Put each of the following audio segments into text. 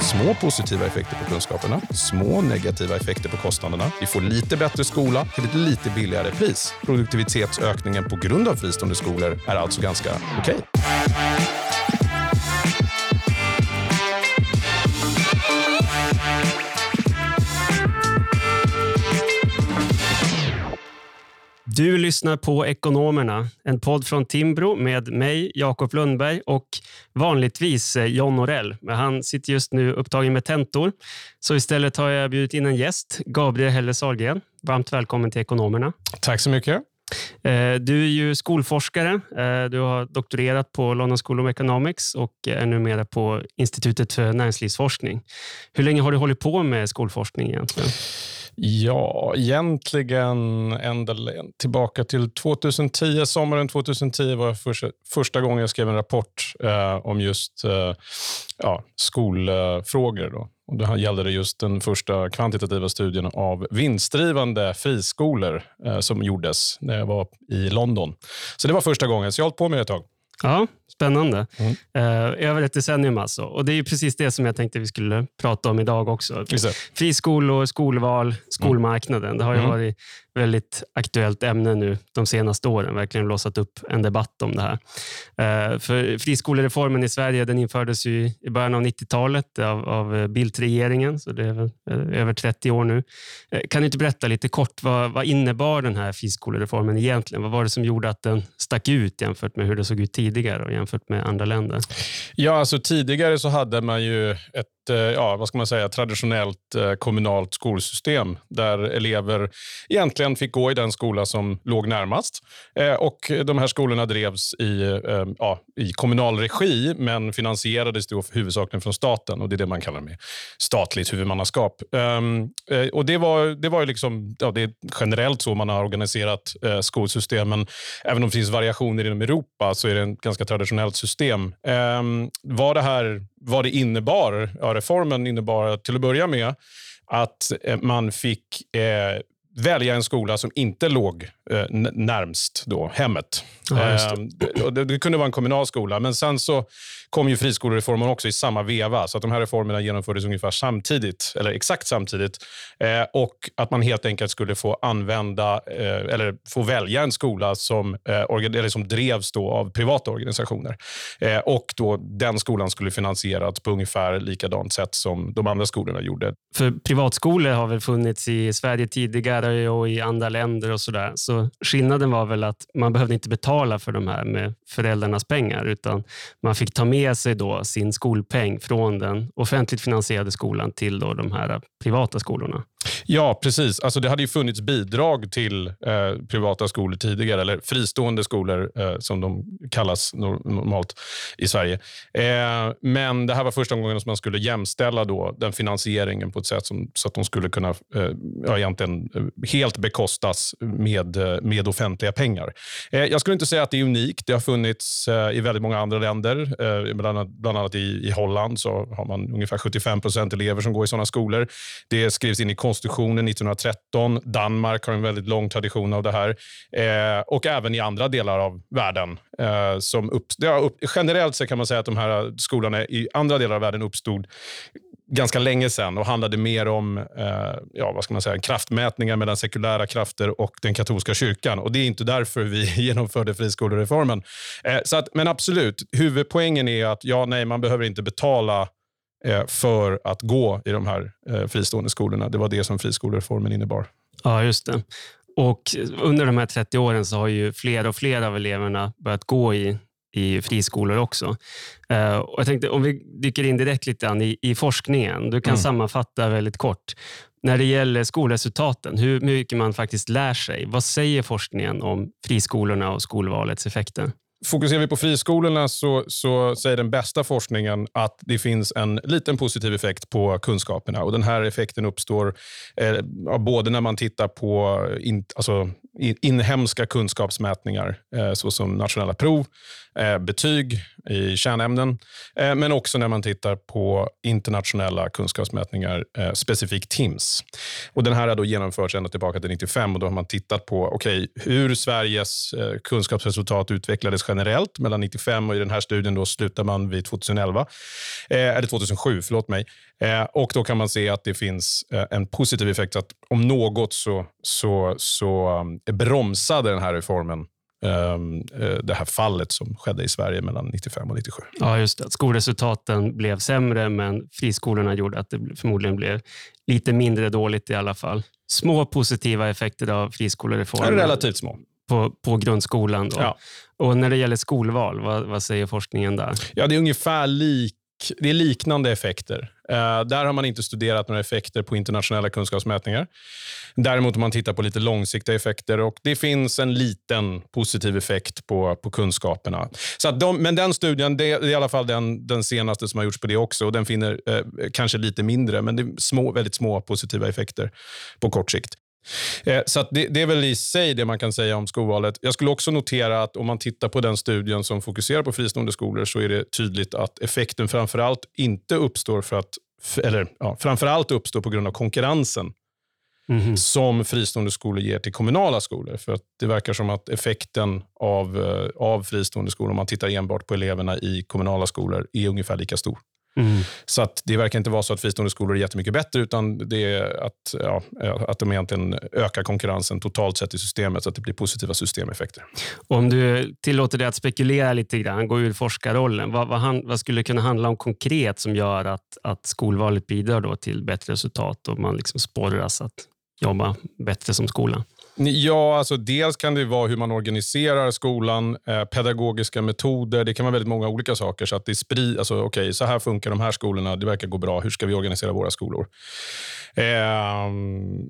Små positiva effekter på kunskaperna, små negativa effekter på kostnaderna. Vi får lite bättre skola till ett lite billigare pris. Produktivitetsökningen på grund av fristående skolor är alltså ganska okej. Okay. Du lyssnar på Ekonomerna, en podd från Timbro med mig, Jakob Lundberg och vanligtvis eh, John Norell. Men han sitter just nu upptagen med tentor. Så istället har jag bjudit in en gäst, Gabriel Helle Sahlgren. Varmt välkommen till Ekonomerna. Tack så mycket. Eh, du är ju skolforskare. Eh, du har doktorerat på London School of Economics och är numera på Institutet för näringslivsforskning. Hur länge har du hållit på med skolforskning egentligen? Ja, egentligen ända tillbaka till 2010. Sommaren 2010 var första, första gången jag skrev en rapport eh, om just eh, ja, skolfrågor. Då. Och det gällde det just den första kvantitativa studien av vinstdrivande friskolor eh, som gjordes när jag var i London. Så det var första gången, så jag har hållit på med det ett tag. Ja, Spännande. Mm. Uh, över ett decennium alltså. Och Det är precis det som jag tänkte vi skulle prata om idag också. Friskolor, skolval, skolmarknaden. Det har ju mm. varit väldigt aktuellt ämne nu de senaste åren. Verkligen låsat upp en debatt om det här. Eh, för friskolereformen i Sverige den infördes ju i början av 90-talet av, av Bildt-regeringen, så det är väl eh, över 30 år nu. Eh, kan du inte berätta lite kort, vad, vad innebar den här friskolereformen egentligen? Vad var det som gjorde att den stack ut jämfört med hur det såg ut tidigare och jämfört med andra länder? Ja, alltså tidigare så hade man ju ett Eh, ja, vad ska man säga, traditionellt eh, kommunalt skolsystem där elever egentligen fick gå i den skola som låg närmast. Eh, och De här skolorna drevs i, ja, i kommunal regi men finansierades då huvudsakligen från staten. och Det är det man kallar med statligt huvudmannaskap. Ehm, och det, var, det, var liksom, ja, det är generellt så man har organiserat skolsystemen. Även om det finns variationer inom Europa så är det ett ganska traditionellt system. Ehm, vad det här vad det innebar. Ja, reformen innebar till att börja med att eh, man fick eh, välja en skola som inte låg närmst då, hemmet. Ja, det. Det, det. kunde vara en kommunal skola, men sen så kom ju friskolereformen också i samma veva. Så att de här reformerna genomfördes ungefär samtidigt, eller exakt samtidigt. Eh, och att man helt enkelt skulle få använda, eh, eller få välja en skola som, eh, eller som drevs då av privata organisationer. Eh, och då den skolan skulle finansieras på ungefär likadant sätt som de andra skolorna gjorde. För privatskolor har väl funnits i Sverige tidigare och i andra länder och sådär. Så skillnaden var väl att man behövde inte betala för de här med föräldrarnas pengar, utan man fick ta med med sig då sin skolpeng från den offentligt finansierade skolan till då de här privata skolorna. Ja, precis. Alltså det hade ju funnits bidrag till eh, privata skolor tidigare, eller fristående skolor eh, som de kallas normalt i Sverige. Eh, men det här var första gången som man skulle jämställa då den finansieringen på ett sätt som, så att de skulle kunna eh, ja, egentligen eh, helt bekostas med, eh, med offentliga pengar. Eh, jag skulle inte säga att det är unikt. Det har funnits eh, i väldigt många andra länder. bland, annat, bland annat i, i Holland så har man ungefär 75 procent elever som går i sådana skolor. Det skrivs in i konstitutionen 1913. Danmark har en väldigt lång tradition av det här. Eh, och även i andra delar av världen. Eh, som upp, ja, upp, generellt så kan man säga att de här skolorna i andra delar av världen uppstod ganska länge sedan och handlade mer om eh, ja, vad ska man säga, kraftmätningar mellan sekulära krafter och den katolska kyrkan. Och Det är inte därför vi genomförde friskolereformen. Eh, så att, men absolut, huvudpoängen är att ja, nej, man behöver inte betala för att gå i de här eh, fristående skolorna. Det var det som friskolereformen innebar. Ja, just det. Och under de här 30 åren så har ju fler och fler av eleverna börjat gå i, i friskolor också. Uh, och jag tänkte om vi dyker in direkt lite grann i, i forskningen. Du kan mm. sammanfatta väldigt kort. När det gäller skolresultaten, hur mycket man faktiskt lär sig. Vad säger forskningen om friskolorna och skolvalets effekter? Fokuserar vi på friskolorna så, så säger den bästa forskningen att det finns en liten positiv effekt på kunskaperna. Och Den här effekten uppstår eh, både när man tittar på in, alltså, inhemska kunskapsmätningar eh, såsom nationella prov, eh, betyg i kärnämnen, eh, men också när man tittar på internationella kunskapsmätningar, eh, specifikt TIMS. Och den här har då genomförts ända tillbaka till 95 och då har man tittat på okay, hur Sveriges eh, kunskapsresultat utvecklades generellt mellan 95 och i den här studien då slutar man vid 2011, eller 2007, förlåt mig. Och då kan man se att det finns en positiv effekt, att om något så, så, så bromsade den här reformen det här fallet som skedde i Sverige mellan 95 och 97. Ja, just det. Skolresultaten blev sämre, men friskolorna gjorde att det förmodligen blev lite mindre dåligt i alla fall. Små positiva effekter av friskolereformen. Relativt små. På, på grundskolan. Då. Ja. Och när det gäller skolval, vad, vad säger forskningen där? Ja, det är ungefär lik, det är liknande effekter. Uh, där har man inte studerat några effekter på internationella kunskapsmätningar. Däremot om man tittar på lite långsiktiga effekter och det finns en liten positiv effekt på, på kunskaperna. Så att de, men den studien, det är i alla fall den, den senaste som har gjorts på det också och den finner uh, kanske lite mindre, men det är små, väldigt små positiva effekter på kort sikt. Eh, så det, det, är väl i sig det man kan säga om skolvalet. Jag skulle också notera att om man tittar på den studien som fokuserar på fristående skolor så är det tydligt att effekten framförallt inte uppstår för att, eller ja, framförallt uppstår på grund av konkurrensen mm. som fristående skolor ger till kommunala skolor. För att Det verkar som att effekten av, eh, av fristående skolor, om man tittar enbart på eleverna i kommunala skolor, är ungefär lika stor. Mm. Så att det verkar inte vara så att fristående skolor är jättemycket bättre, utan det är att, ja, att de egentligen ökar konkurrensen totalt sett i systemet, så att det blir positiva systemeffekter. Om du tillåter dig att spekulera lite grann, gå ur forskarrollen, vad, vad, han, vad skulle det kunna handla om konkret som gör att, att skolvalet bidrar då till bättre resultat och man liksom sporras att jobba bättre som skola? Ja, alltså dels kan det vara hur man organiserar skolan, eh, pedagogiska metoder. Det kan vara väldigt många olika saker. Så att det spri, alltså, okay, så här funkar de här skolorna. Det verkar gå bra. Hur ska vi organisera våra skolor? Eh,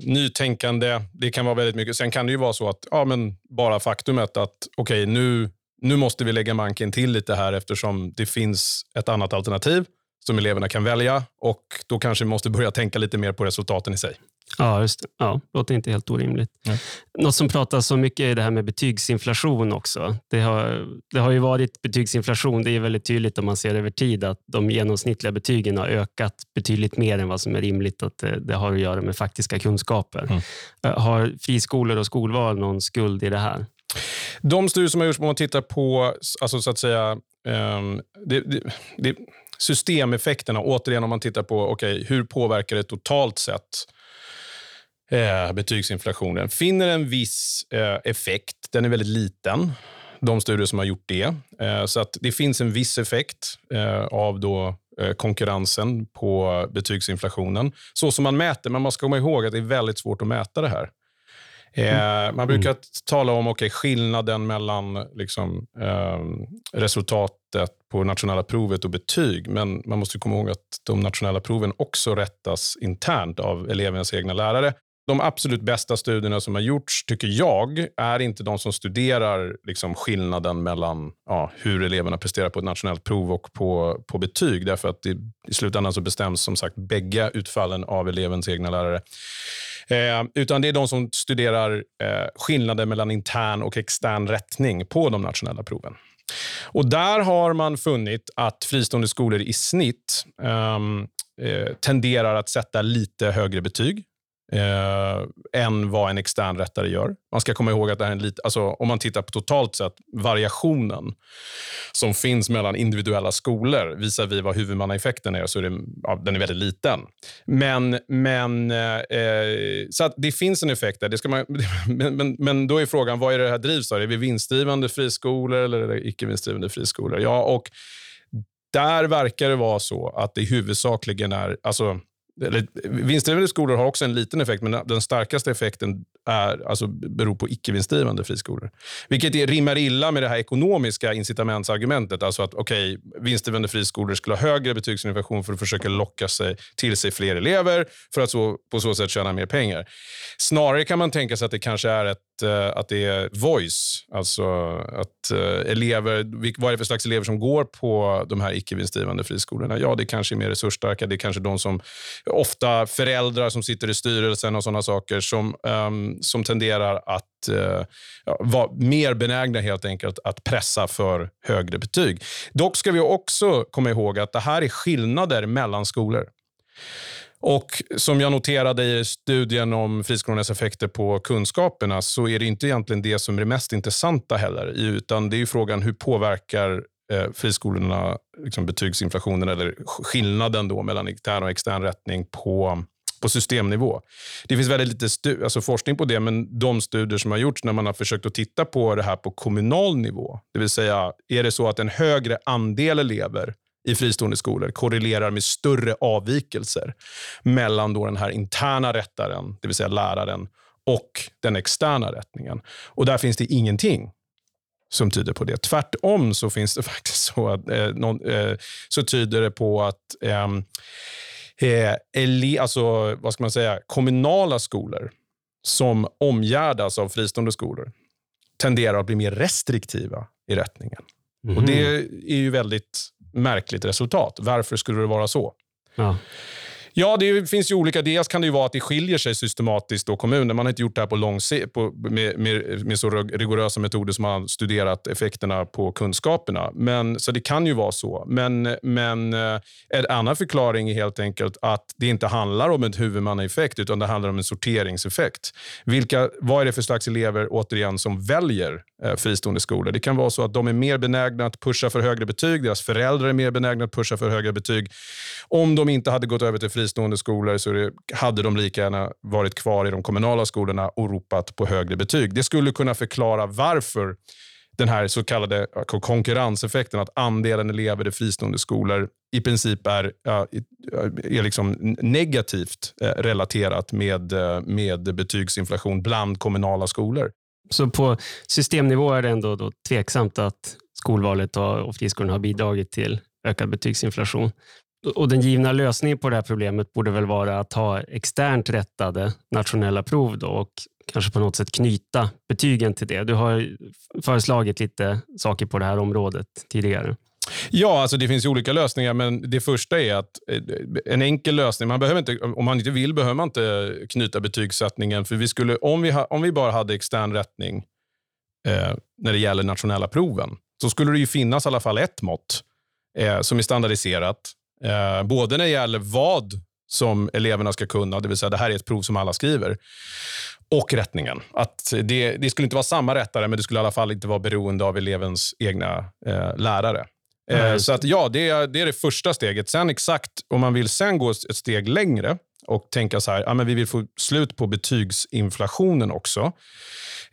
nytänkande, det kan vara väldigt mycket. Sen kan det ju vara så att ja, men bara faktumet att okay, nu, nu måste vi lägga manken till lite här eftersom det finns ett annat alternativ som eleverna kan välja och då kanske vi måste börja tänka lite mer på resultaten i sig. Ja, just det. Ja, låter inte helt orimligt. Nej. Något som pratas så mycket är det här med betygsinflation också. Det har, det har ju varit betygsinflation. Det är väldigt tydligt om man ser över tid att de genomsnittliga betygen har ökat betydligt mer än vad som är rimligt att det, det har att göra med faktiska kunskaper. Mm. Eh, har friskolor och skolval någon skuld i det här? De studier som har gjorts, om man tittar på alltså så att säga, um, det, det, det, systemeffekterna, återigen om man tittar på okay, hur påverkar det totalt sett eh, betygsinflationen. Finner en viss eh, effekt. Den är väldigt liten, de studier som har gjort det. Eh, så att det finns en viss effekt av då konkurrensen på betygsinflationen. Så som man mäter, men man ska komma ihåg att det är väldigt svårt att mäta det här. Eh, man brukar mm. tala om okay, skillnaden mellan liksom, eh, resultatet på nationella provet och betyg. Men man måste komma ihåg att de nationella proven också rättas internt av elevernas egna lärare. De absolut bästa studierna som har gjorts, tycker jag, är inte de som studerar liksom, skillnaden mellan ja, hur eleverna presterar på ett nationellt prov och på, på betyg. Därför att det, i slutändan så bestäms som sagt bägge utfallen av elevens egna lärare. Eh, utan det är de som studerar eh, skillnaden mellan intern och extern rättning på de nationella proven. Och Där har man funnit att fristående skolor i snitt ehm, eh, tenderar att sätta lite högre betyg eh, än vad en extern rättare gör. Man ska komma ihåg att det är en lit, alltså, om man tittar på totalt sett variationen som finns mellan individuella skolor visavi vad huvudmannaeffekten är, så är det, ja, den är väldigt liten. Men, men eh, eh så att det finns en effekt där. Det ska man, men, men, men då är frågan, vad är det här drivs av? Är vi vinstdrivande friskolor eller är det icke vinstdrivande friskolor? Ja, och där verkar det vara så att det huvudsakligen är... Alltså, vinstdrivande skolor har också en liten effekt, men den starkaste effekten är, alltså, beror på icke-vinstdrivande friskolor. Vilket är, rimmar illa med det här ekonomiska incitamentsargumentet. Alltså att okay, vinstdrivande friskolor skulle ha högre betygsinflation för att försöka locka sig till sig fler elever för att så, på så sätt tjäna mer pengar. Snarare kan man tänka sig att det kanske är ett att, eh, att det är voice, alltså att eh, elever, vad är det för slags elever som går på de här icke vinstdrivande friskolorna? Ja, det kanske är mer resursstarka. Det är kanske de som, ofta föräldrar som sitter i styrelsen och sådana saker som, um, som tenderar att uh, vara mer benägna helt enkelt att pressa för högre betyg. Dock ska vi också komma ihåg att det här är skillnader mellan skolor. Och Som jag noterade i studien om friskolornas effekter på kunskaperna så är det inte egentligen det som är det mest intressanta heller. Utan det är frågan hur påverkar eh, friskolorna liksom betygsinflationen eller skillnaden då mellan intern och extern rättning på, på systemnivå. Det finns väldigt lite alltså forskning på det, men de studier som har gjorts när man har försökt att titta på det här på kommunal nivå, det vill säga är det så att en högre andel elever i fristående skolor korrelerar med större avvikelser mellan då den här interna rättaren, det vill säga läraren, och den externa rättningen. Och där finns det ingenting som tyder på det. Tvärtom så finns det faktiskt så att eh, någon, eh, så tyder det på att ehm, eh, ele, alltså, vad ska man säga, kommunala skolor som omgärdas av fristående skolor tenderar att bli mer restriktiva i rättningen. Mm. Och Det är ju väldigt märkligt resultat. Varför skulle det vara så? Ja. Ja, det finns ju olika. Dels kan det ju vara att det skiljer sig systematiskt då kommuner. Man har inte gjort det här på lång på, med, med, med, så rigorösa metoder som man har studerat effekterna på kunskaperna. Men, så det kan ju vara så. Men, men eh, en annan förklaring är helt enkelt att det inte handlar om en huvudmannaeffekt utan det handlar om en sorteringseffekt. Vilka, vad är det för slags elever återigen som väljer eh, fristående skolor? Det kan vara så att de är mer benägna att pusha för högre betyg. Deras föräldrar är mer benägna att pusha för högre betyg. Om de inte hade gått över till fristående skolor så det, hade de lika gärna varit kvar i de kommunala skolorna och ropat på högre betyg. Det skulle kunna förklara varför den här så kallade konkurrenseffekten, att andelen elever i fristående skolor i princip är, är liksom negativt eh, relaterat med, eh, med betygsinflation bland kommunala skolor. Så på systemnivå är det ändå då tveksamt att skolvalet och friskolorna har bidragit till ökad betygsinflation? Och Den givna lösningen på det här problemet borde väl vara att ha externt rättade nationella prov då och kanske på något sätt knyta betygen till det. Du har föreslagit lite saker på det här området tidigare. Ja, alltså det finns olika lösningar, men det första är att eh, en enkel lösning, man behöver inte, om man inte vill behöver man inte knyta betygssättningen. För vi skulle, om, vi ha, om vi bara hade extern rättning eh, när det gäller nationella proven, så skulle det ju finnas i alla fall ett mått eh, som är standardiserat Eh, både när det gäller vad som eleverna ska kunna, det vill säga det här är ett prov som alla skriver, och rättningen. Att det, det skulle inte vara samma rättare, men det skulle i alla fall inte vara beroende av elevens egna eh, lärare. Eh, så att ja, det är, det är det första steget. Sen exakt, om man vill sen gå ett steg längre och tänka så här, ja, men vi vill få slut på betygsinflationen också.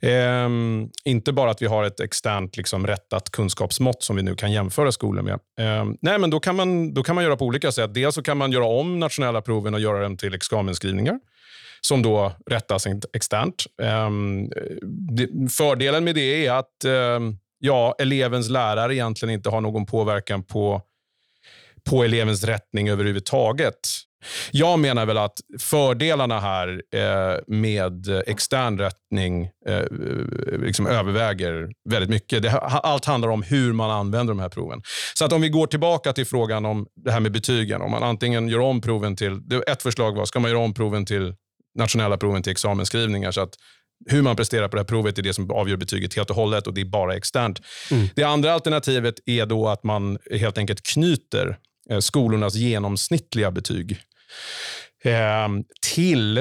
Ehm, inte bara att vi har ett externt liksom, rättat kunskapsmått som vi nu kan jämföra skolor med. Ehm, nej, men då kan, man, då kan man göra på olika sätt. Dels så kan man göra om nationella proven och göra dem till examensskrivningar som då rättas externt. Ehm, det, fördelen med det är att ehm, ja, elevens lärare egentligen inte har någon påverkan på, på elevens rättning överhuvudtaget. Jag menar väl att fördelarna här eh, med extern rättning eh, liksom överväger väldigt mycket. Det, allt handlar om hur man använder de här proven. Så att om vi går tillbaka till frågan om det här med betygen. Om man antingen gör om proven till... Ett förslag var, ska man göra om proven till nationella proven till examensskrivningar så att hur man presterar på det här provet är det som avgör betyget helt och hållet och det är bara externt. Mm. Det andra alternativet är då att man helt enkelt knyter eh, Eh, skolornas genomsnittliga betyg ehm, till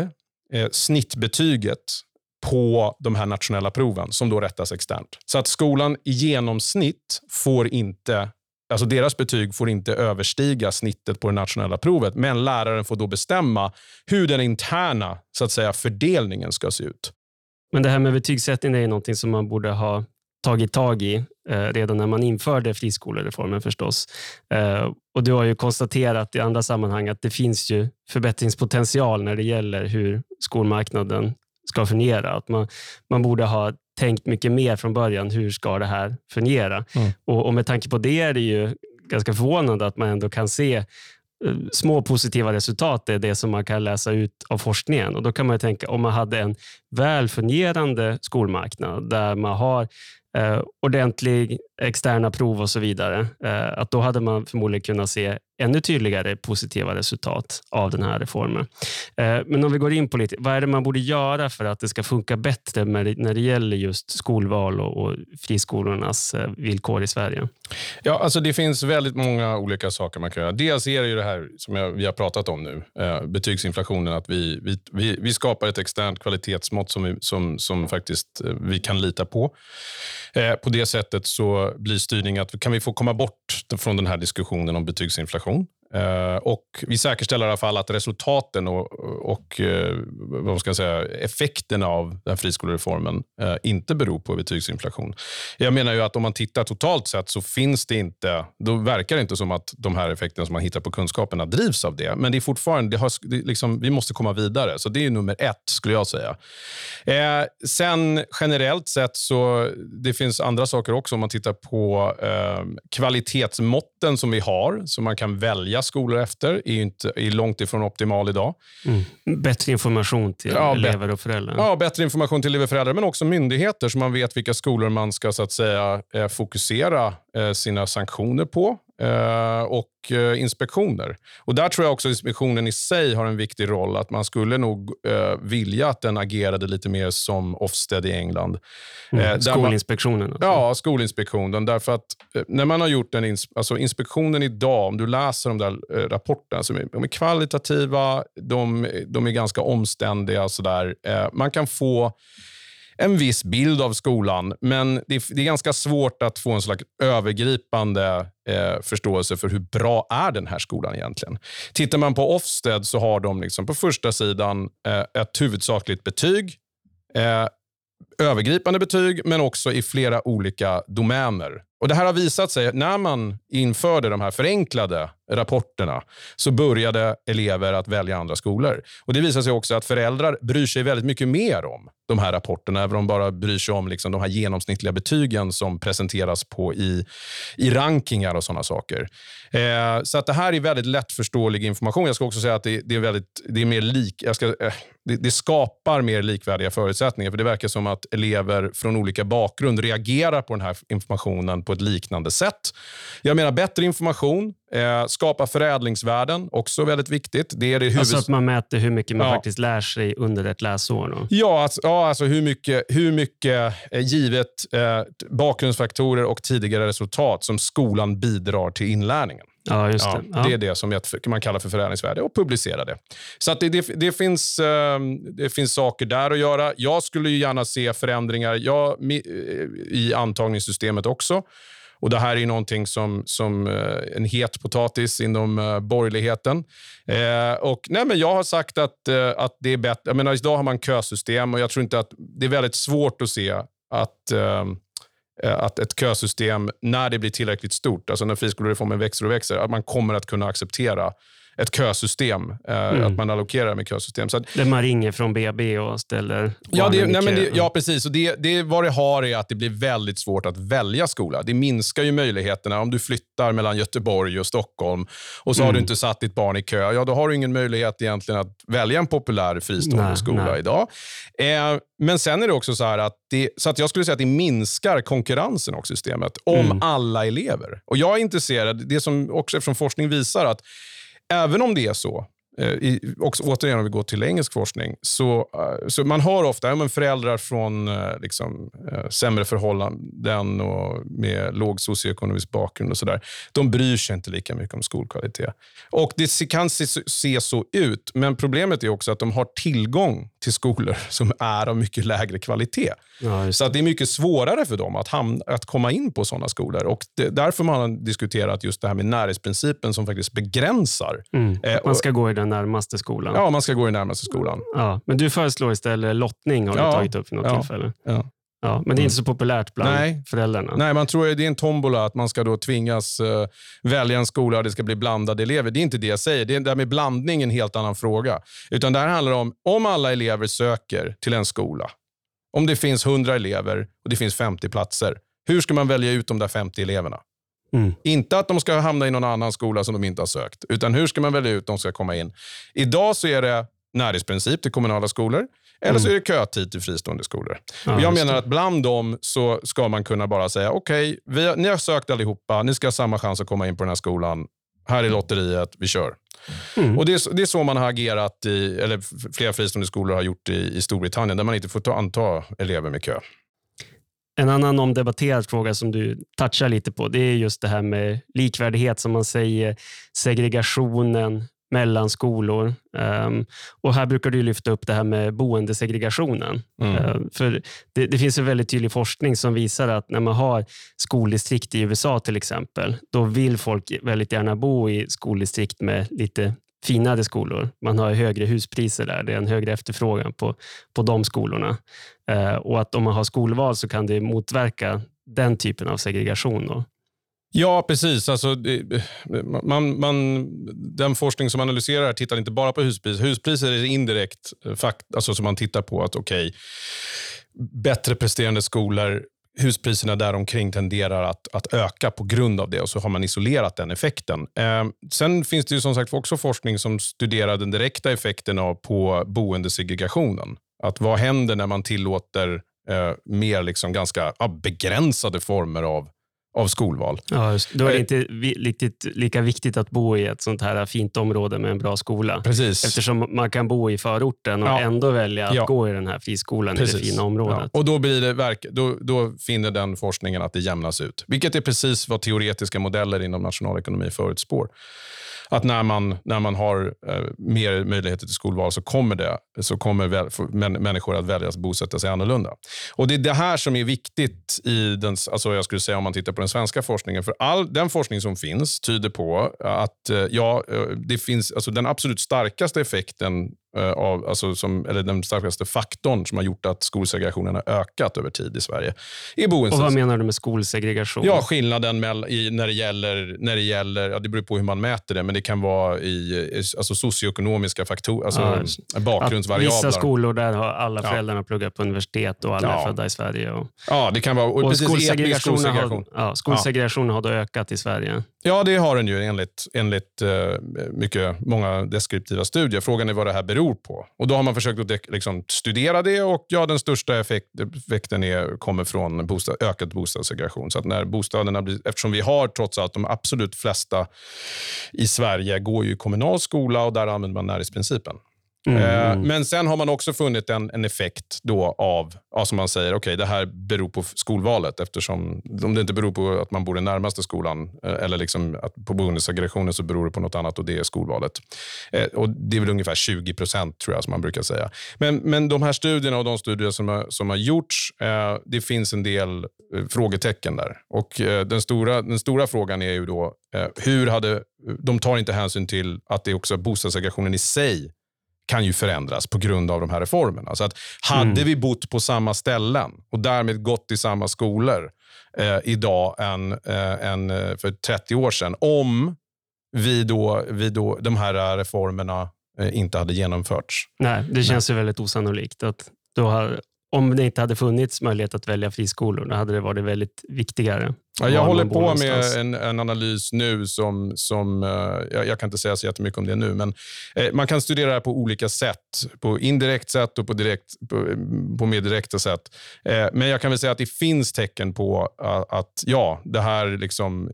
eh, snittbetyget på de här nationella proven som då rättas externt. Så att skolan i genomsnitt får inte Alltså deras betyg får inte överstiga snittet på det nationella provet, men läraren får då bestämma hur den interna så att säga, fördelningen ska se ut. Men det här med betygssättning är någonting som man borde ha tagit tag i eh, redan när man införde friskolereformen förstås. Eh, och Du har ju konstaterat i andra sammanhang att det finns ju förbättringspotential när det gäller hur skolmarknaden ska fungera. Att man, man borde ha tänkt mycket mer från början. Hur ska det här fungera? Mm. Och, och, Med tanke på det är det ju ganska förvånande att man ändå kan se små positiva resultat är det som man kan läsa ut av forskningen. Och Då kan man tänka om man hade en väl fungerande skolmarknad där man har eh, Eh, ordentlig externa prov och så vidare, eh, att då hade man förmodligen kunnat se ännu tydligare positiva resultat av den här reformen. Eh, men om vi går in på lite, vad är det man borde göra för att det ska funka bättre när det gäller just skolval och, friskolornas eh, villkor i Sverige? Ja, alltså det finns väldigt många olika saker man kan göra. Dels är det ju det här som jag, vi har pratat om nu, eh, betygsinflationen, att vi, vi, vi, vi, skapar ett externt kvalitetsmått som vi, som, som faktiskt vi kan lita på. På det sättet så blir styrningen att kan vi få komma bort från den här diskussionen om betygsinflation contre, Eh, och vi säkerställer i alla fall att resultaten och, och eh, vad ska jag säga, effekterna av den friskolereformen eh, inte beror på betygsinflation. Jag menar ju att om man tittar totalt sett så finns det inte, då verkar det inte som att de här effekterna som man hittar på kunskaperna drivs av det. Men det är fortfarande, det har, det liksom, vi måste komma vidare. Så det är nummer ett skulle jag säga. Eh, sen generellt sett så det finns andra saker också om man tittar på eh, kvalitetsmåtten som vi har, som man kan välja skolor efter är, inte, är långt ifrån optimal idag. Mm. Bättre information till ja, elever och föräldrar. Ja, bättre information till elever och föräldrar, men också myndigheter så man vet vilka skolor man ska så att säga, eh, fokusera eh, sina sanktioner på. Eh, och eh, inspektioner. Och Där tror jag också inspektionen i sig har en viktig roll. Att Man skulle nog uh, vilja att den agerade lite mer som Ofsted i England. Mm, skolinspektionen? Man, ja, skolinspektionen. Därför att när man har gjort den ins alltså inspektionen idag, om du läser de där rapporterna, så de är kvalitativa, de, de är ganska omständiga. Så där. man kan få en viss bild av skolan, men det är, det är ganska svårt att få en slags övergripande eh, förståelse för hur bra är den här skolan egentligen. Tittar man på Ofsted så har de liksom på första sidan eh, ett huvudsakligt betyg, eh, övergripande betyg, men också i flera olika domäner. Och Det här har visat sig, när man införde de här förenklade rapporterna, så började elever att välja andra skolor. Och Det visar sig också att föräldrar bryr sig väldigt mycket mer om de här rapporterna, även om de bara bryr sig om liksom de här genomsnittliga betygen som presenteras på i, i rankingar och sådana saker. Eh, så att det här är väldigt lättförståelig information. Jag ska också säga att det, det är, väldigt, det är mer lik... Jag ska, eh, det, det, skapar mer likvärdiga förutsättningar, för det verkar som att elever från olika bakgrund reagerar på den här informationen på ett liknande sätt. Jag menar bättre information, Eh, skapa förädlingsvärden, också väldigt viktigt. Det är det huvud... Alltså att man mäter hur mycket man ja. faktiskt lär sig under ett läsår? Då. Ja, alltså, ja, alltså hur mycket, hur mycket eh, givet eh, bakgrundsfaktorer och tidigare resultat som skolan bidrar till inlärningen. Ja, just det. Ja. det är det som man kallar för förädlingsvärde och publicera det. Så att det, det, det finns, ehm, det finns saker där att göra. Jag skulle gärna se förändringar ja, i antagningssystemet också. Och Det här är någonting som, som eh, en het potatis inom uh, borgerligheten. Eh, och, nej, men jag har sagt att, uh, att det är bättre. Jag menar, idag har man kösystem och jag tror inte att det är väldigt svårt att se att eh, eh att ett kösystem, när det blir tillräckligt stort, alltså när friskolereformen växer och växer, att man kommer att kunna acceptera ett kösystem. Eh, mm. Att man allokerar med kösystem. Så att, Där man ringer från BB och ställer ja, det, nej, men det, ja, precis. Och det, det, vad det har är att det blir väldigt svårt att välja skola. Det minskar ju möjligheterna. Om du flyttar mellan Göteborg och Stockholm och så mm. har du mm. inte satt ditt barn i kö, ja, då har du ingen möjlighet egentligen att välja en populär fristående nej, skola nej. idag. Eh, men sen är det också så här att det, så att jag skulle säga att det minskar konkurrensen och systemet om mm. alla elever. Och Jag är intresserad, det som också från forskning visar att Även om det är så, i, också, återigen om vi går till engelsk forskning, så, uh, så man hör ofta ja, föräldrar från uh, liksom, sämre förhållanden och med låg socioekonomisk bakgrund och sådär. De bryr sig inte lika mycket om skolkvalitet. Och Det kan se, se, så ut, men problemet är också att de har tillgång till skolor som är av mycket lägre kvalitet. Ja, så att det är mycket svårare för dem att, hamna, att komma in på sådana skolor. Och det, därför man har diskuterat just det här med närhetsprincipen som faktiskt begränsar. Mm. Eh, man ska gå i den närmaste skolan. Ja, man ska gå i den närmaste skolan. Ja, men du föreslår istället lottning, har du tagit upp vid något ja, tillfälle. Ja. Ja, men det är inte så populärt bland Nej. föräldrarna. Nej, man tror att det är en tombola, att man ska då tvingas uh, välja en skola och det ska bli blandade elever. Det är inte det jag säger. Det, är, det där med blandning är en helt annan fråga. Utan det här handlar om, om alla elever söker till en skola, om det finns 100 elever och det finns 50 platser, hur ska man välja ut de där 50 eleverna? Mm. Inte att de ska hamna i någon annan skola som de inte har sökt, utan hur ska man välja ut de ska komma in? Idag så är det närhetsprincip till kommunala skolor. Eller så mm. är det kötid till fristående skolor. Ja, jag menar att bland dem så ska man kunna bara säga, okej, okay, ni har sökt allihopa, ni ska ha samma chans att komma in på den här skolan. Här är lotteriet, vi kör. Mm. Och det är, det, är, så man har agerat, i, eller flera fristående skolor har gjort i, i Storbritannien, där man inte får ta, anta elever med kö. En annan omdebatterad fråga som du touchar lite på, det är just det här med likvärdighet som man säger, segregationen, mellan skolor. Um, och Här brukar du lyfta upp det här med boendesegregationen. Mm. Uh, för det, det, finns en väldigt tydlig forskning som visar att när man har skoldistrikt i USA till exempel, då vill folk väldigt gärna bo i skoldistrikt med lite finare skolor. Man har högre huspriser där. Det är en högre efterfrågan på, på de skolorna. Eh, och att om man har skolval så kan det motverka den typen av segregation. Då. Ja, precis. Alltså, man, man, den forskning som analyserar tittar inte bara på huspriser. Huspriser är indirekt eh, fakt, alltså som man tittar på att okej, okay, bättre presterande skolor, huspriserna däromkring tenderar att, att öka på grund av det och så har man isolerat den effekten. Eh, sen finns det ju som sagt också forskning som studerar den direkta effekten av på boendesegregationen. Att vad händer när man tillåter eh, mer liksom ganska ah, begränsade former av av skolval. Ja, just. Då är det inte riktigt lika viktigt att bo i ett sånt här fint område med en bra skola. Precis. Eftersom man kan bo i förorten och ja. ändå välja att ja. gå i den här friskolan precis. i det fina området. Ja. Och då, blir det verk, då, då finner den forskningen att det jämnas ut. Vilket är precis vad teoretiska modeller inom nationalekonomi förutspår att när man, när man har eh, mer möjligheter till skolval så kommer, det, så kommer väl, män, människor att välja att bosätta sig annorlunda. Och Det är det här som är viktigt i den, alltså jag skulle säga om man tittar på den svenska forskningen. För all den forskning som finns tyder på att eh, ja, eh, det finns, alltså den absolut starkaste effekten av, alltså som, eller den starkaste faktorn som har gjort att skolsegregationen har ökat över tid i Sverige. Är Och vad menar du med skolsegregation? Ja, skillnaden med, i, när det gäller, när det gäller, ja, det beror på hur man mäter det, men det kan vara i alltså socioekonomiska faktorer, alltså ja, bakgrundsvariabler. Vissa skolor där har alla föräldrarna ja. pluggat på universitet och alla ja. är födda i Sverige. Och, ja, det kan vara och, och precis, skolsegregationen, skolsegregation. Har, ja, skolsegregationen har då ökat i Sverige. Ja, det har den ju enligt, enligt uh, mycket, många deskriptiva studier. Frågan är vad det här beror beror på. Och Då har man försökt att liksom, studera det och ja, den största effekt, effekten är, kommer från bostad, ökad bostadssegregation. Så att när bostäderna blir, eftersom vi har trots allt de absolut flesta i Sverige går ju i kommunal skola och där använder man närhetsprincipen. Mm. Eh, men sen har man också funnit en, en effekt då av, ja, som man säger, okay, det här beror på skolvalet. Eftersom om det inte beror på att man bor i närmaste skolan eh, eller liksom att på boendesegregationen så beror det på något annat och det är skolvalet. Eh, och Det är väl ungefär 20 procent tror jag som man brukar säga. Men, men de här studierna och de studier som har, som har gjorts, det finns en del frågetecken där. Och den, stora, den stora frågan är ju då, hur hade, de tar inte hänsyn till att det också bostadssegregationen i sig kan ju förändras på grund av de här reformerna. Så att hade mm. vi bott på samma ställen och därmed gått i samma skolor eh, idag än, eh, än eh, för 30 år sedan, om vi då, vi då, de här reformerna eh, inte hade genomförts. Nej, det känns Nej. ju väldigt osannolikt. att då har, om det inte hade funnits möjlighet att välja friskolor, då hade det varit väldigt viktigare. Ja, jag håller på med en, en, analys nu som, som uh, jag, jag, kan inte säga så jättemycket om det nu, men uh, man kan studera det här på olika sätt. På indirekt sätt och på, direkt, på, på mer direkta sätt. Uh, men jag kan väl säga att det finns tecken på att ja, det här liksom,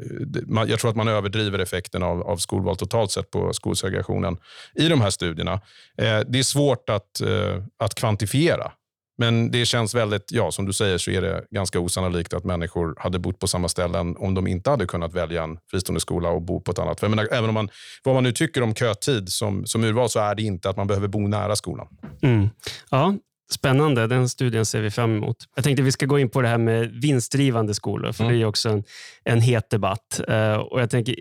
man, jag tror att man överdriver effekten av, av skolval totalt sett på skolsegregationen i de här studierna. det är svårt att, att kvantifiera. Men det känns väldigt, ja som du säger, så är det ganska osannolikt att människor hade bott på samma ställen om de inte hade kunnat välja en fristående skola och bo på ett annat. För menar, även om man, vad man nu tycker om kötid som, som urval så är det inte att man behöver bo nära skolan. Mm. Ja, Spännande, den studien ser vi fram emot. Jag tänkte vi ska gå in på det här med vinstdrivande skolor, för mm. det är också en, en het debatt. Uh, och jag tänker,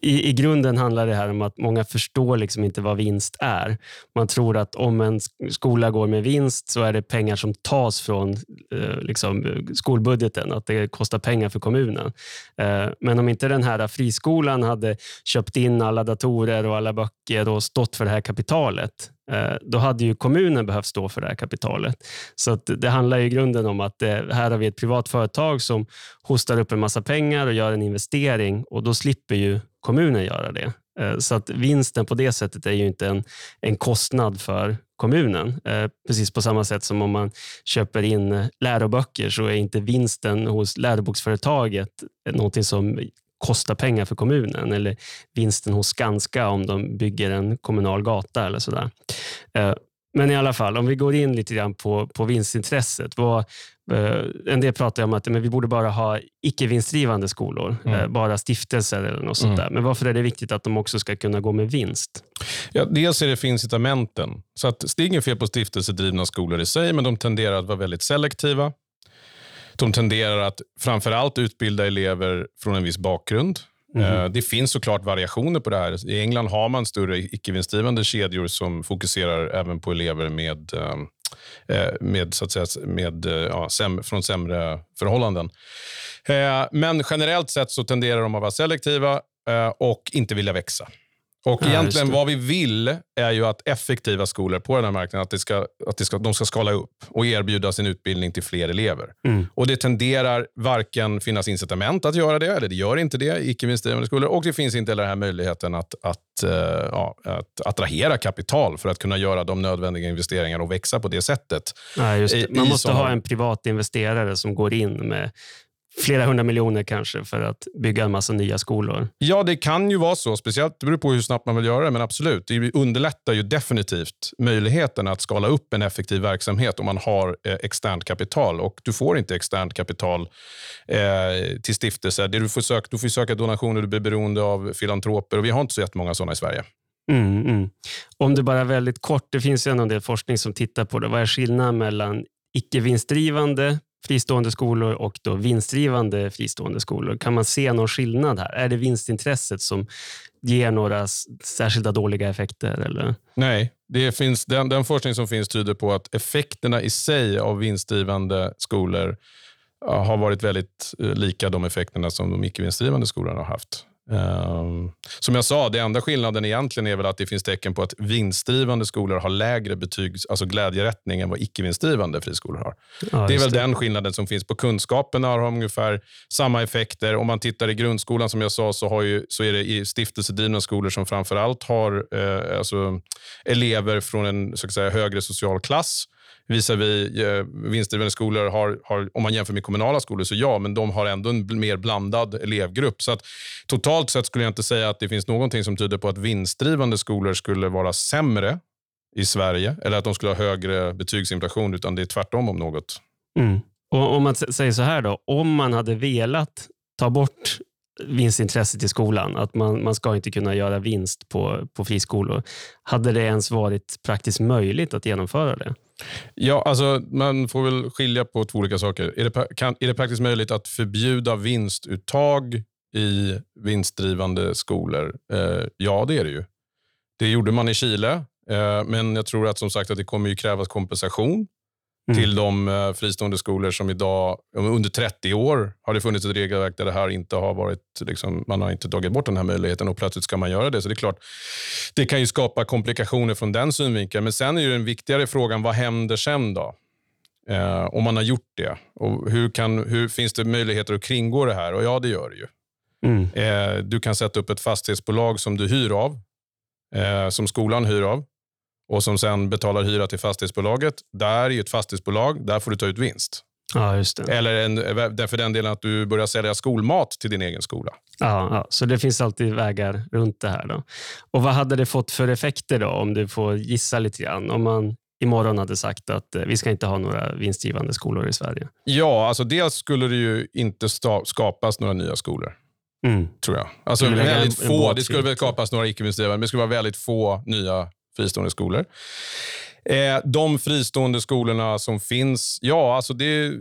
i, I grunden handlar det här om att många förstår liksom inte vad vinst är. Man tror att om en skola går med vinst så är det pengar som tas från eh, liksom, skolbudgeten, att det kostar pengar för kommunen. Eh, men om inte den här friskolan hade köpt in alla datorer och alla böcker och stått för det här kapitalet, Eh, då hade ju kommunen behövt stå för det här kapitalet. Så det handlar i grunden om att eh, här har vi ett privat företag som hostar upp en massa pengar och gör en investering och då slipper ju kommunen göra det. Eh, så att vinsten på det sättet är ju inte en, en kostnad för kommunen. Precis på samma sätt som om man köper in läroböcker så är inte vinsten hos läroboksföretaget någonting som kostar pengar för kommunen eller vinsten hos Skanska om de bygger en kommunal gata eller sådär. Eh, men i alla fall, om vi går in lite grann på, på vinstintresset. Vad, eh, en del pratar om att men vi borde bara ha icke vinstdrivande skolor, mm. Eh, bara stiftelser eller något sånt mm. där. Men varför är det viktigt att de också ska kunna gå med vinst? Ja, dels är det för incitamenten. Så att det är inget fel på stiftelsedrivna skolor i sig, men de tenderar att vara väldigt selektiva. De tenderar att framför allt utbilda elever från en viss bakgrund. Mm. Det finns såklart variationer på det här. I England har man större icke-vinstdrivande kedjor som fokuserar även på elever med, eh, med, så att säga, med, ja, från sämre förhållanden. Men generellt sett så tenderar de att vara selektiva och inte vilja växa. Och ja, egentligen vad vi vill är ju att effektiva skolor på den här marknaden, att, det ska, att det ska, de ska skala upp och erbjuda sin utbildning till fler elever. Mm. Och Det tenderar varken finnas incitament att göra det, eller det gör inte det i icke vinstdrivande skolor. Och det finns inte heller den här möjligheten att, att, uh, ja, att attrahera kapital för att kunna göra de nödvändiga investeringarna och växa på det sättet. Ja, det. Man måste ha en privat investerare som går in med flera hundra miljoner kanske för att bygga en massa nya skolor. Ja, det kan ju vara så. Speciellt det beror på hur snabbt man vill göra det, men absolut. Det underlättar ju definitivt möjligheten att skala upp en effektiv verksamhet om man har eh, externt kapital. Och Du får inte externt kapital eh, till stiftelser. du, får söka, du får söka donationer, du blir beroende av filantroper och vi har inte så jättemånga sådana i Sverige. Mm, mm. Om det bara väldigt kort, det finns ju en del forskning som tittar på det. Vad är skillnaden mellan icke vinstdrivande fristående skolor och då vinstdrivande fristående skolor. Kan man se någon skillnad här? Är det vinstintresset som ger några särskilda dåliga effekter? Eller? Nej, det finns, den, den forskning som finns tyder på att effekterna i sig av vinstdrivande skolor har varit väldigt eh, lika de effekterna som de icke vinstdrivande skolorna har haft. Um, som jag sa, det enda skillnaden egentligen är väl att det finns tecken på att vinstdrivande skolor har lägre betyg, alltså glädjerättning än vad icke vinstdrivande friskolor har. Ja, det är väl det. den skillnaden som finns. På kunskaperna har de ungefär samma effekter. Om man tittar i grundskolan, som jag sa, så, har ju, så är det i stiftelsedrivna skolor som framför allt har eh, alltså, elever från en så att säga, högre social klass visavi eh, vinstdrivande skolor har, har, om man jämför med kommunala skolor, så ja, men de har ändå en mer blandad elevgrupp. Så att, totalt sett skulle jag inte säga att det finns någonting som tyder på att vinstdrivande skolor skulle vara sämre i Sverige eller att de skulle ha högre betygsinflation, utan det är tvärtom om något. Mm. Och Om man säger så här då, om man hade velat ta bort vinstintresset i skolan, att man, man ska inte kunna göra vinst på, på friskolor. Hade det ens varit praktiskt möjligt att genomföra det? Ja, alltså man får väl skilja på två olika saker. Är det, kan, är det praktiskt möjligt att förbjuda vinstuttag i vinstdrivande skolor? Eh, ja, det är det ju. Det gjorde man i Chile, eh, men jag tror att som sagt att det kommer ju krävas kompensation mm. till de eh, fristående skolor som idag, under 30 år har det funnits ett regelverk där det här inte har varit, liksom, man har inte tagit bort den här möjligheten och plötsligt ska man göra det. Så det är klart, det kan ju skapa komplikationer från den synvinkeln. Men sen är ju den viktigare frågan, vad händer sen då? Eh, om man har gjort det. Och hur, kan, hur Finns det möjligheter att kringgå det här? Och Ja, det gör det ju. Mm. Eh, du kan sätta upp ett fastighetsbolag som du hyr av, eh, som skolan hyr av och som sen betalar hyra till fastighetsbolaget. Där är ju ett fastighetsbolag, där får du ta ut vinst. Ja, just det. Eller en, för den delen att du börjar sälja skolmat till din egen skola. Ja, ja, så det finns alltid vägar runt det här. Då. Och Vad hade det fått för effekter då, om du får gissa lite grann? Om man imorgon hade sagt att eh, vi ska inte ha några vinstgivande skolor i Sverige. Ja, alltså dels skulle det ju inte skapas några nya skolor. Mm. Tror jag. Alltså, väldigt en, få. En det skulle väl skapas några icke vinstgivande, men det skulle vara väldigt få nya fristående skolor. Eh, de fristående skolorna som finns, ja, alltså det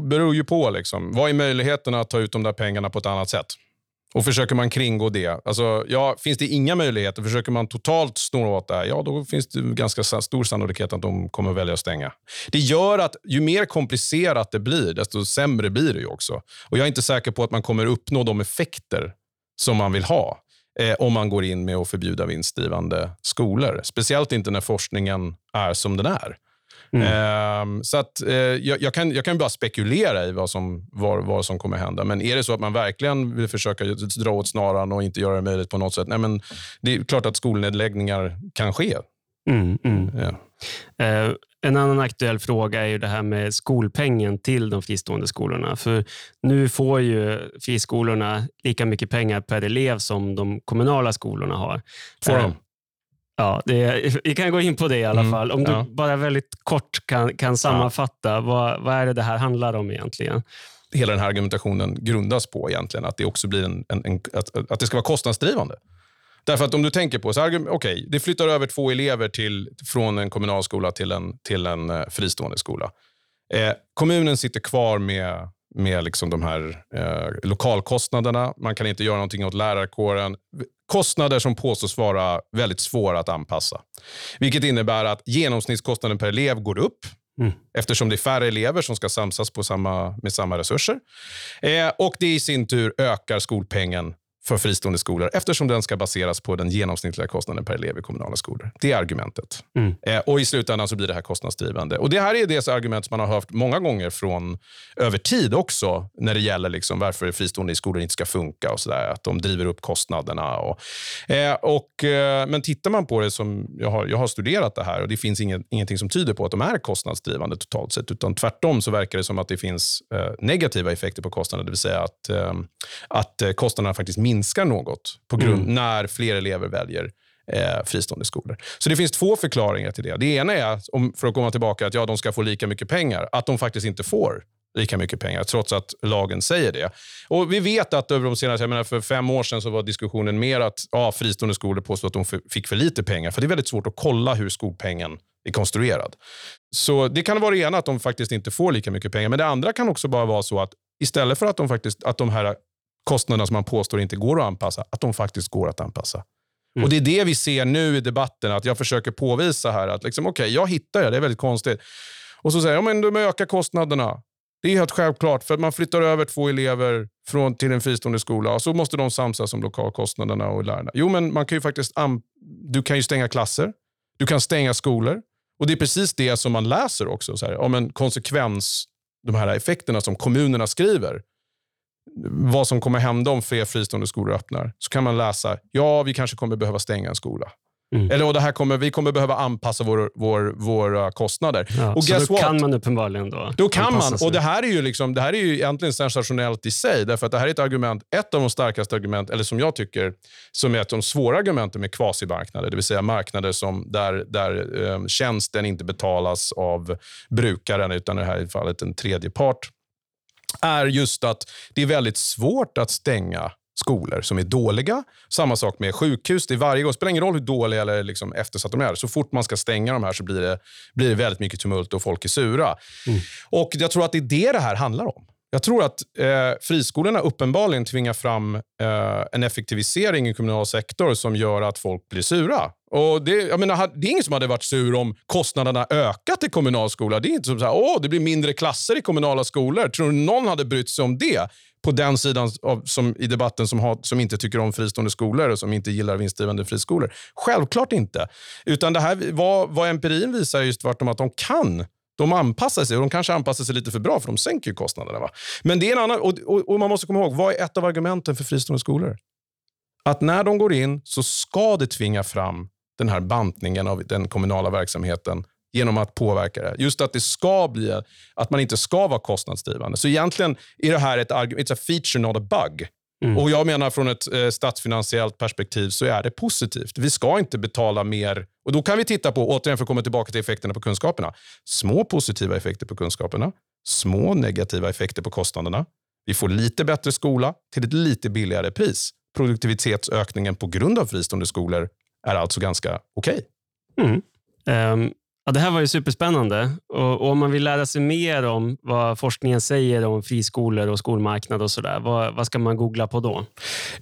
beror ju på. Liksom. Vad är möjligheterna att ta ut de där pengarna på ett annat sätt? Och Försöker man kringgå det, alltså, ja, finns det inga möjligheter, försöker man totalt snåra åt det här, ja, då finns det ganska stor sannolikhet att de kommer välja att stänga. Det gör att ju mer komplicerat det blir, desto sämre blir det ju också. Och Jag är inte säker på att man kommer uppnå de effekter som man vill ha eh, om man går in med att förbjuda vinstdrivande skolor. Speciellt inte när forskningen är som den är. Mm. Eh, så att, eh, jag, jag, kan, jag kan bara spekulera i vad som, vad, vad som kommer hända. Men är det så att man verkligen vill försöka dra åt snaran och inte göra det möjligt på något sätt, nej, men det är klart att skolnedläggningar kan ske. Mm, mm. Ja. Eh, en annan aktuell fråga är ju det här med skolpengen till de fristående skolorna. För nu får ju friskolorna lika mycket pengar per elev som de kommunala skolorna har. Får de? Ja, det, vi kan gå in på det i alla mm, fall. Om ja. du bara väldigt kort kan, kan sammanfatta, ja. vad, vad är det det här handlar om egentligen? Hela den här argumentationen grundas på egentligen att det också blir en, en, en att, att det ska vara kostnadsdrivande. Därför att om du tänker på, så okay, det flyttar över två elever till, från en kommunal skola till en, till en eh, fristående skola. Eh, kommunen sitter kvar med, med liksom de här eh, lokalkostnaderna. Man kan inte göra någonting åt lärarkåren. Kostnader som påstås vara väldigt svåra att anpassa. Vilket innebär att genomsnittskostnaden per elev går upp. Mm. Eftersom det är färre elever som ska samsas på samma, med samma resurser. Eh, och Det i sin tur ökar skolpengen för fristående skolor eftersom den ska baseras på den genomsnittliga kostnaden per elev i kommunala skolor. Det är argumentet. Mm. Eh, och I slutändan så blir det här kostnadsdrivande. Och Det här är det argument som man har hört många gånger från över tid också när det gäller liksom varför fristående skolor inte ska funka och så där, Att de driver upp kostnaderna. Och, eh, och, eh, men tittar man på det som jag har, jag har studerat det här och det finns ingen, ingenting som tyder på att de är kostnadsdrivande totalt sett. Utan tvärtom så verkar det som att det finns eh, negativa effekter på kostnader. Det vill säga att, eh, att eh, kostnaderna faktiskt minskar minskar något på grund, mm. när fler elever väljer eh, fristående skolor. Så det finns två förklaringar till det. Det ena är, om, för att komma tillbaka, att ja, de ska få lika mycket pengar. Att de faktiskt inte får lika mycket pengar, trots att lagen säger det. Och Vi vet att över de senaste, jag menar för fem år sedan så var diskussionen mer att ja, fristående skolor påstod att de fick för lite pengar. För det är väldigt svårt att kolla hur skolpengen är konstruerad. Så det kan vara det ena, att de faktiskt inte får lika mycket pengar. Men det andra kan också bara vara så att istället för att de, faktiskt, att de här kostnaderna som man påstår inte går att anpassa, att de faktiskt går att anpassa. Mm. Och Det är det vi ser nu i debatten, att jag försöker påvisa här att liksom, okay, jag hittar det, det är väldigt konstigt. Och så säger jag, men de ökar kostnaderna. Det är helt självklart, för att man flyttar över två elever från, till en fristående skola och så måste de samsas om lokalkostnaderna och lärarna. Jo, men man kan ju faktiskt du kan ju stänga klasser. Du kan stänga skolor. Och Det är precis det som man läser också. Så här, om en konsekvens, de här effekterna som kommunerna skriver vad som kommer hända om fler fristående skolor öppnar, så kan man läsa, ja, vi kanske kommer behöva stänga en skola. Mm. Eller det här kommer, vi kommer behöva anpassa vår, vår, våra kostnader. Ja, och så guess då what? kan man uppenbarligen då Då kan man. Sig. Och det här, är ju liksom, det här är ju egentligen sensationellt i sig. Därför att det här är ett argument, ett av de starkaste argument, eller som jag tycker, som är ett av de svåra argumenten med kvasimarknader. Det vill säga marknader som, där, där eh, tjänsten inte betalas av brukaren, utan i det här fallet en tredje part är just att det är väldigt svårt att stänga skolor som är dåliga. Samma sak med sjukhus. Det är varje gång, spelar ingen roll hur dåliga eller liksom eftersatta de är. Så fort man ska stänga de här så blir det, blir det väldigt mycket tumult och folk är sura. Mm. Och Jag tror att det är det det här handlar om. Jag tror att eh, friskolorna uppenbarligen tvingar fram eh, en effektivisering i kommunal sektor som gör att folk blir sura. Och det, jag menar, det är ingen som hade varit sur om kostnaderna ökat i kommunalskola. Det är inte som att här, det blir mindre klasser i kommunala skolor. Tror du någon hade brytt sig om det? På den sidan av, som, i debatten som, har, som inte tycker om fristående skolor och som inte gillar vinstdrivande friskolor. Självklart inte. Utan det här, vad, vad empirin visar just tvärtom att de kan de anpassar sig och de kanske anpassar sig lite för bra för de sänker kostnaderna. Va? Men det är en annan, och, och, och, man måste komma ihåg, vad är ett av argumenten för fristående skolor? Att när de går in så ska det tvinga fram den här bantningen av den kommunala verksamheten genom att påverka det. Just att det ska bli, att man inte ska vara kostnadsdrivande. Så egentligen är det här ett it's a feature, not a bug. Mm. Och Jag menar från ett eh, statsfinansiellt perspektiv så är det positivt. Vi ska inte betala mer. Och Då kan vi titta på, återigen för att komma tillbaka till effekterna på kunskaperna. Små positiva effekter på kunskaperna, små negativa effekter på kostnaderna. Vi får lite bättre skola till ett lite billigare pris. Produktivitetsökningen på grund av fristående skolor är alltså ganska okej. Okay. Mm. Um, Ja, det här var ju superspännande. Och, och, om man vill lära sig mer om vad forskningen säger om friskolor och skolmarknad och sådär, vad, vad ska man googla på då?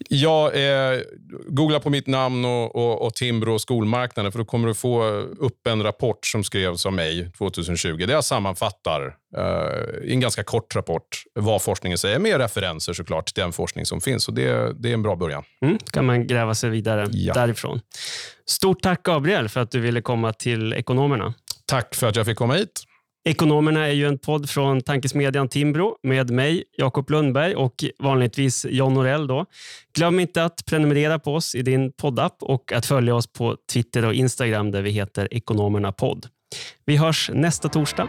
Ja, eh, googla på mitt namn och, och, och Timbro och skolmarknaden, för då kommer du få upp en rapport som skrevs av mig 2020 där jag sammanfattar uh, i en ganska kort rapport vad forskningen säger, med referenser såklart till den forskning som finns. Och det, det är en bra början. Mm, kan man gräva sig vidare ja. därifrån. Stort tack Gabriel för att du ville komma till Ekonomerna. Tack för att jag fick komma hit. Ekonomerna är ju en podd från tankesmedjan Timbro med mig, Jakob Lundberg och vanligtvis John Norell. Då. Glöm inte att prenumerera på oss i din poddapp och att följa oss på Twitter och Instagram där vi heter Ekonomerna podd. Vi hörs nästa torsdag.